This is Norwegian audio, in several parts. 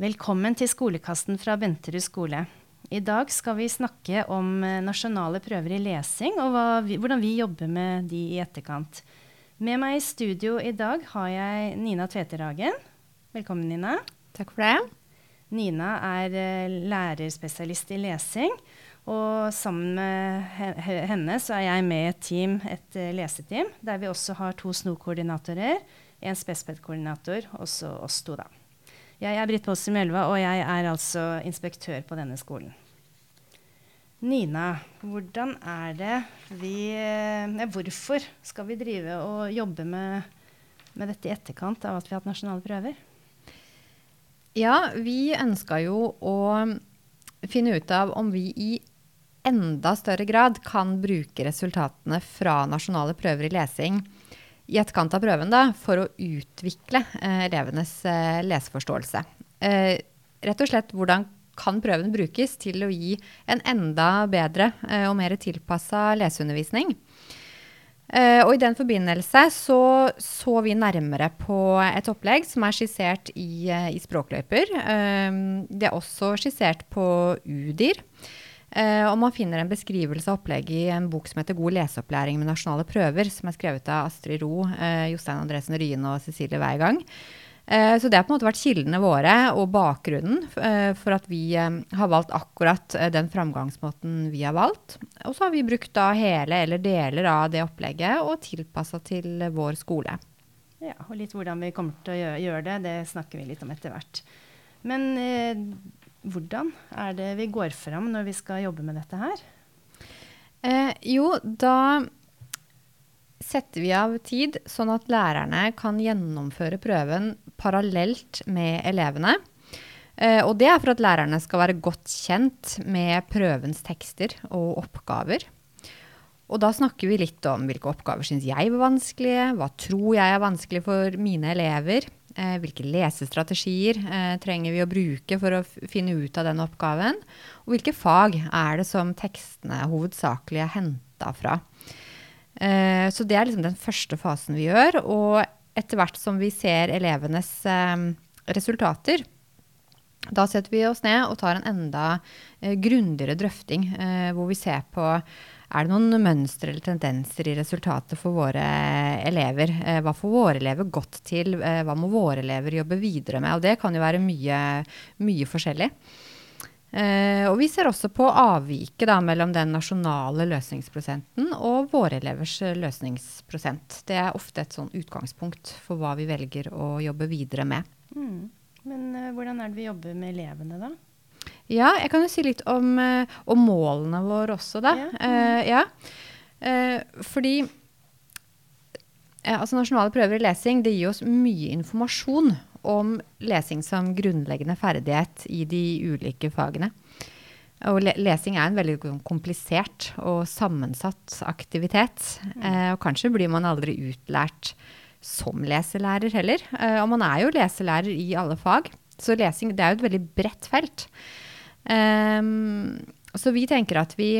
Velkommen til Skolekasten fra Benterud skole. I dag skal vi snakke om eh, nasjonale prøver i lesing, og vi, hvordan vi jobber med de i etterkant. Med meg i studio i dag har jeg Nina Tveterhagen. Velkommen, Nina. Takk for det. Nina er uh, lærerspesialist i lesing. Og sammen med henne så er jeg med i et team, et uh, leseteam, der vi også har to SNO-koordinatorer, en Spesped-koordinator, og så oss to, da. Jeg er Britt Påssi Elva, og jeg er altså inspektør på denne skolen. Nina, hvordan er det vi eh, Hvorfor skal vi drive og jobbe med, med dette i etterkant av at vi har hatt nasjonale prøver? Ja, vi ønska jo å finne ut av om vi i enda større grad kan bruke resultatene fra nasjonale prøver i lesing i etterkant av prøven da, for å utvikle eh, elevenes eh, leseforståelse. Eh, rett og slett hvordan kan prøven brukes til å gi en enda bedre og mer tilpassa leseundervisning. Og I den forbindelse så, så vi nærmere på et opplegg som er skissert i, i Språkløyper. Det er også skissert på UDIR. Eh, og man finner en beskrivelse av opplegget i en bok som heter 'God leseopplæring med nasjonale prøver', som er skrevet av Astrid Ro, eh, Jostein Andresen Ryen og Cecilie Weigang. Eh, så det har på en måte vært kildene våre og bakgrunnen for at vi har valgt akkurat den framgangsmåten vi har valgt. Og så har vi brukt da hele eller deler av det opplegget og tilpassa til vår skole. Ja, og litt hvordan vi kommer til å gjøre det, det snakker vi litt om etter hvert. Men hvordan er det vi går fram når vi skal jobbe med dette her? Eh, jo, da setter vi av tid sånn at lærerne kan gjennomføre prøven parallelt med elevene. Eh, og det er for at lærerne skal være godt kjent med prøvens tekster og oppgaver. Og da snakker vi litt om hvilke oppgaver syns jeg var vanskelige, hva tror jeg er vanskelig for mine elever. Eh, hvilke lesestrategier eh, trenger vi å bruke for å finne ut av den oppgaven? Og hvilke fag er det som tekstene hovedsakelig er henta fra? Eh, så det er liksom den første fasen vi gjør. Og etter hvert som vi ser elevenes resultater, da setter vi oss ned og tar en enda grundigere drøfting, hvor vi ser på er det noen mønstre eller tendenser i resultatet for våre elever? Eh, hva får våre elever godt til? Eh, hva må våre elever jobbe videre med? Og det kan jo være mye, mye forskjellig. Eh, og vi ser også på avviket mellom den nasjonale løsningsprosenten og våre elevers løsningsprosent. Det er ofte et sånn utgangspunkt for hva vi velger å jobbe videre med. Mm. Men hvordan er det vi jobber med elevene, da? Ja, jeg kan jo si litt om, uh, om målene våre også, da. Ja. Uh, ja. Uh, fordi altså Nasjonale prøver i lesing det gir oss mye informasjon om lesing som grunnleggende ferdighet i de ulike fagene. Og le lesing er en veldig komplisert og sammensatt aktivitet. Mm. og kanskje blir man aldri utlært som leselærer heller. og man er jo leselærer i alle fag. Så lesing det er jo et veldig bredt felt. Um, så vi tenker at vi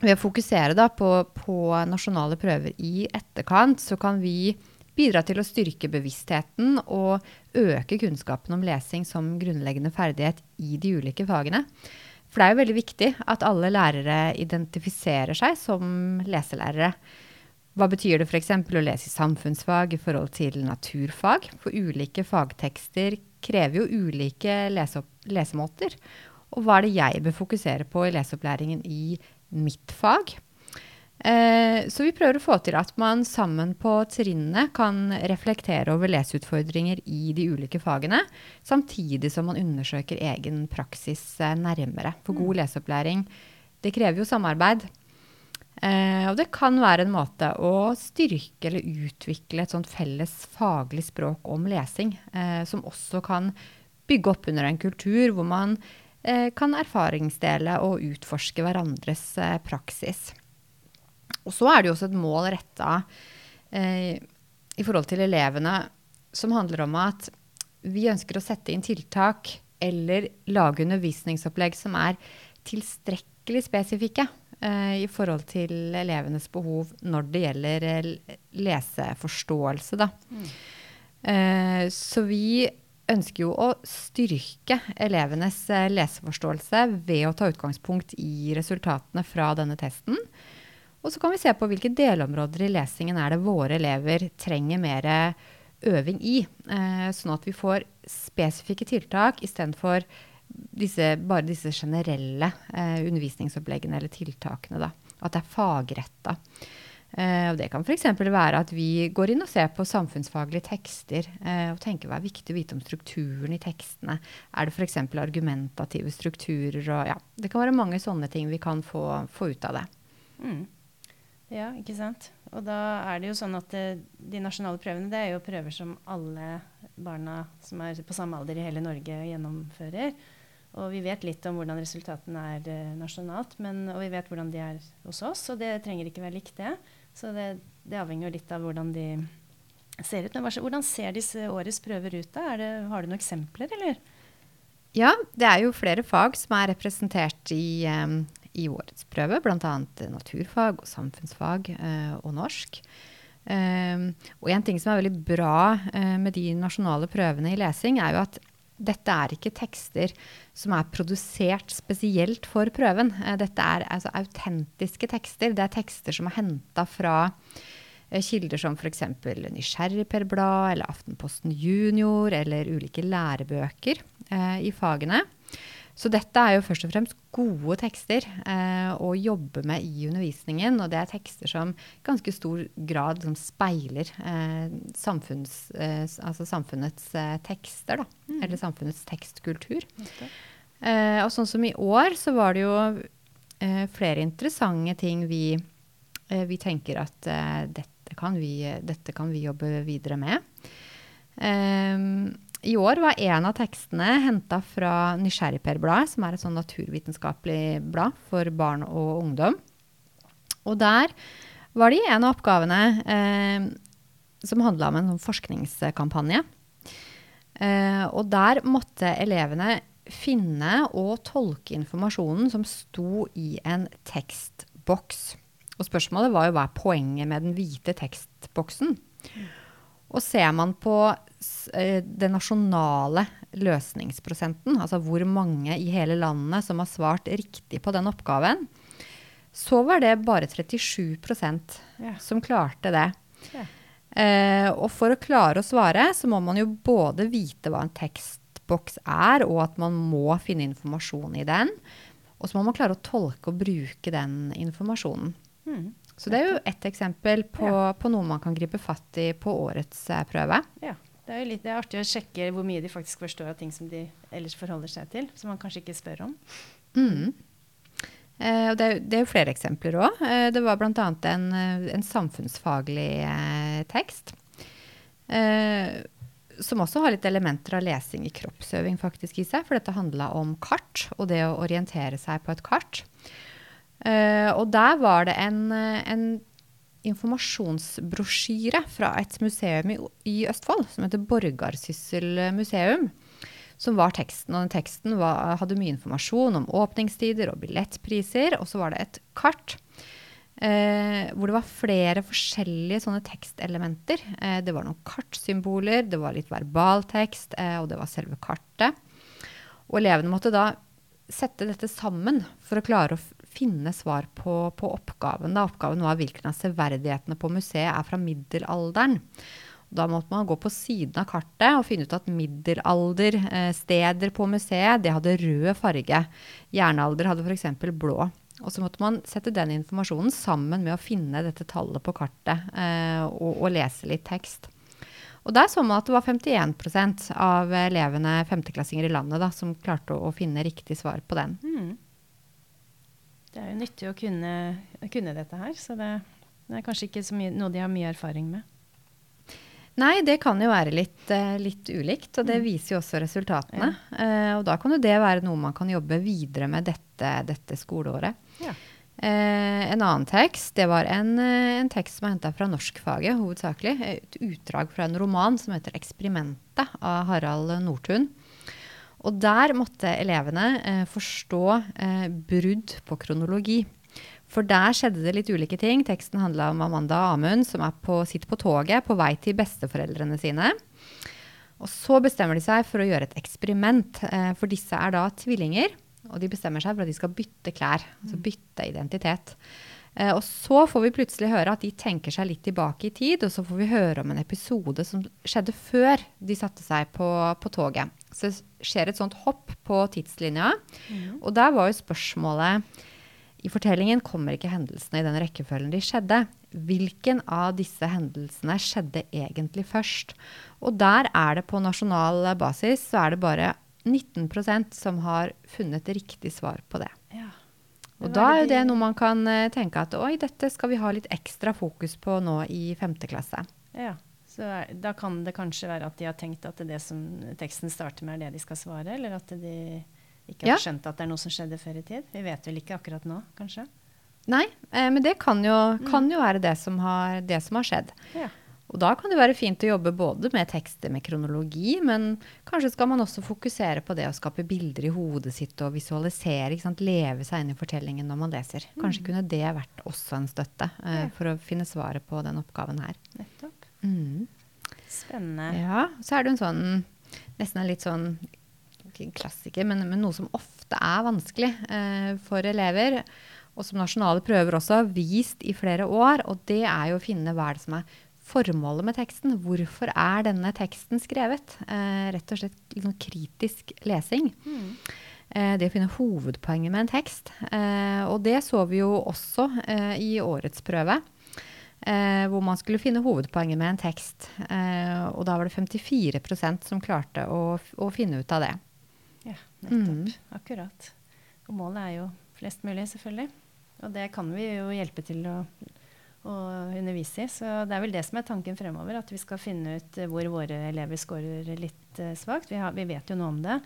ved å fokusere da på, på, nasjonale prøver i etterkant, så kan vi bidra til å styrke bevisstheten og øke kunnskapen om lesing som grunnleggende ferdighet i de ulike fagene. For det er jo veldig viktig at alle lærere identifiserer seg som leselærere. Hva betyr det f.eks. å lese i samfunnsfag i forhold til naturfag? For ulike fagtekster krever jo ulike lesemåter. Og hva er det jeg bør fokusere på i leseopplæringen i mitt fag? Eh, så vi prøver å få til at man sammen på trinnene kan reflektere over leseutfordringer i de ulike fagene, samtidig som man undersøker egen praksis eh, nærmere. For god mm. leseopplæring det krever jo samarbeid. Eh, og det kan være en måte å styrke eller utvikle et sånt felles faglig språk om lesing, eh, som også kan bygge opp under en kultur hvor man kan erfaringsdele og utforske hverandres eh, praksis. Og så er det jo også et mål retta eh, i forhold til elevene som handler om at vi ønsker å sette inn tiltak eller lage undervisningsopplegg som er tilstrekkelig spesifikke eh, i forhold til elevenes behov når det gjelder leseforståelse. Da. Mm. Eh, så vi ønsker jo å styrke elevenes eh, leseforståelse ved å ta utgangspunkt i resultatene fra denne testen. Og så kan vi se på hvilke delområder i lesingen er det våre elever trenger mer øving i. Eh, sånn at vi får spesifikke tiltak istedenfor disse, bare disse generelle eh, undervisningsoppleggene eller tiltakene. Da. At det er fagretta. Eh, og det kan f.eks. være at vi går inn og ser på samfunnsfaglige tekster eh, og tenker hva er viktig å vite om strukturen i tekstene. Er det f.eks. argumentative strukturer? Og, ja, det kan være mange sånne ting vi kan få, få ut av det. Mm. Ja, ikke sant. Og da er det jo sånn at det, de nasjonale prøvene det er jo prøver som alle barna som er på samme alder i hele Norge, gjennomfører. Og vi vet litt om hvordan resultatene er eh, nasjonalt, men, og vi vet hvordan de er hos oss. Og det trenger ikke være likt, det. Så det, det avhenger litt av hvordan de ser ut. Men hvordan ser disse årets prøver ut? da? Det, har du noen eksempler, eller? Ja, det er jo flere fag som er representert i, um, i årets prøve. Bl.a. naturfag og samfunnsfag uh, og norsk. Um, og en ting som er veldig bra med de nasjonale prøvene i lesing, er jo at dette er ikke tekster som er produsert spesielt for prøven. Eh, dette er altså autentiske tekster. Det er tekster som er henta fra eh, kilder som f.eks. Nysgjerrigperblad eller Aftenposten Junior eller ulike lærebøker eh, i fagene. Så dette er jo først og fremst gode tekster eh, å jobbe med i undervisningen. Og det er tekster som i ganske stor grad liksom, speiler eh, samfunns, eh, altså samfunnets eh, tekster. Da, mm. Eller samfunnets tekstkultur. Eh, og sånn som i år, så var det jo eh, flere interessante ting vi, vi tenker at dette kan, vi, dette, kan vi, jobbe videre med. Um, i år var en av tekstene henta fra Nysgjerrigper-bladet, som er et sånn naturvitenskapelig blad for barn og ungdom. Og der var det en av oppgavene eh, som handla om en sånn forskningskampanje. Eh, og der måtte elevene finne og tolke informasjonen som sto i en tekstboks. Og spørsmålet var jo hva er poenget med den hvite tekstboksen? Og ser man på den nasjonale løsningsprosenten, altså hvor mange i hele landet som har svart riktig på den oppgaven, så var det bare 37 yeah. som klarte det. Yeah. Eh, og for å klare å svare, så må man jo både vite hva en tekstboks er, og at man må finne informasjon i den. Og så må man klare å tolke og bruke den informasjonen. Mm. Så det er jo ett eksempel på, ja. på, noe man kan gripe fatt i på årets eh, prøve. Ja. Det er jo litt, det er artig å sjekke hvor mye de faktisk forstår av ting som de ellers forholder seg til, som man kanskje ikke spør om. Mm. Eh, det, er, det er jo flere eksempler òg. Eh, det var bl.a. En, eh, en samfunnsfaglig eh, tekst. Eh, som også har litt elementer av lesing i kroppsøving faktisk i seg. For dette handla om kart, og det å orientere seg på et kart. Eh, og der var det en, en informasjonsbrosjyre fra et museum i, i Østfold som heter Borgarsyssel museum. Som var teksten. Og den teksten var, hadde mye informasjon om åpningstider og billettpriser. Og så var det et kart eh, hvor det var flere forskjellige sånne tekstelementer. Eh, det var noen kartsymboler, det var litt verbaltekst, eh, og det var selve kartet. Og elevene måtte da sette dette sammen for å klare å finne svar på, på oppgaven. Da. Oppgaven var hvilken av severdighetene på museet er fra middelalderen. Da måtte man gå på siden av kartet og finne ut at middelaldersteder eh, på museet det hadde rød farge. Jernalder hadde f.eks. blå. Og så måtte man sette den informasjonen sammen med å finne dette tallet på kartet eh, og, og, lese litt tekst. Og der så man at det var 51% av elevene, femteklassinger i landet, da, som klarte å, å, finne riktig svar på den. Mm det er jo nyttig å kunne, kunne dette her. Så det, det, er kanskje ikke mye, noe de har mye erfaring med. Nei, det kan jo være litt, uh, litt ulikt, og det mm. viser jo også resultatene. Ja. Uh, og da kan jo det være noe man kan jobbe videre med dette, dette skoleåret. Ja. Uh, en annen tekst, det var en, en tekst som er henta fra norskfaget hovedsakelig. Et utdrag fra en roman som heter 'Eksperimentet' av Harald Nordtun. Og der måtte elevene eh, forstå eh, brudd på kronologi. For der skjedde det litt ulike ting. Teksten handla om Amanda Amund som er på, sitter på toget på vei til besteforeldrene sine. Og så bestemmer de seg for å gjøre et eksperiment, eh, for disse er da tvillinger. Og de bestemmer seg for at de skal bytte klær, altså bytte identitet. Eh, og så får vi plutselig høre at de tenker seg litt tilbake i tid, og så får vi høre om en episode som skjedde før de satte seg på, på toget. Så det skjer et sånt hopp på tidslinja. Mm. Og der var jo spørsmålet I fortellingen kommer ikke hendelsene i den rekkefølgen de skjedde. Hvilken av disse hendelsene skjedde egentlig først? Og der er det på nasjonal basis så er det bare 19% som har funnet riktig svar på det. Ja. Og da er jo det noe man kan uh, tenke at oi, dette skal vi ha litt ekstra fokus på nå i femte klasse. Ja, så er, da kan det kanskje være at de har tenkt at det som teksten starter med, er det de skal svare, eller at de ikke har ja. skjønt at det er noe som skjedde før i tid. Vi vet vel ikke akkurat nå, kanskje? Nei, eh, men det kan jo, mm. kan jo være det som har, det som har skjedd. Ja. Og da kan det være fint å jobbe både med tekster med kronologi, men kanskje skal man også fokusere på det å skape bilder i hodet sitt og visualisere, leve seg inn i fortellingen når man leser. Kanskje mm. kunne det vært også en støtte uh, for å finne svaret på den oppgaven her. Nettopp. Mm. Spennende. Ja, så er det en sånn, nesten en litt sånn klassiker, men, men noe som ofte er vanskelig uh, for elever og som nasjonale prøver også har vist i flere år, og det er jo å finne hva er det som er formålet med teksten. Hvorfor er denne teksten skrevet? Eh, rett og slett sånn kritisk lesing. Mm. Eh, det å finne hovedpoenget med en tekst. Eh, og det så vi jo også eh, i årets prøve. Eh, hvor man skulle finne hovedpoenget med en tekst. Eh, og da var det 54% som klarte å, å, finne ut av det. Ja, nettopp. Mm. Akkurat. Og målet er jo flest mulig, selvfølgelig. Og det kan vi jo hjelpe til å å undervise i. Så det er vel det som er tanken fremover. At vi skal finne ut uh, hvor våre elever scorer litt uh, svakt. Vi, vi, vet jo noe om det.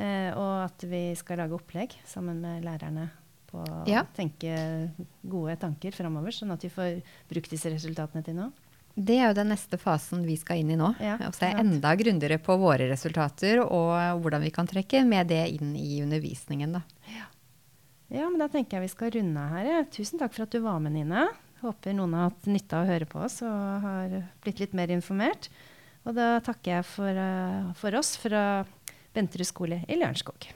Uh, og at vi skal lage opplegg sammen med lærerne på ja. å tenke gode tanker fremover, sånn at vi får brukt disse resultatene til noe. Det er jo den neste fasen vi skal inn i nå. Ja, og se enda grundigere på våre resultater og hvordan vi kan trekke med det inn i undervisningen. Da. Ja. ja, men da tenker jeg vi skal runde her. Tusen takk for at du var med, Nina. Håper noen har hatt nytte av å høre på oss og har blitt litt mer informert. Og da takker jeg for, uh, for oss fra Benterud skole i Lørenskog.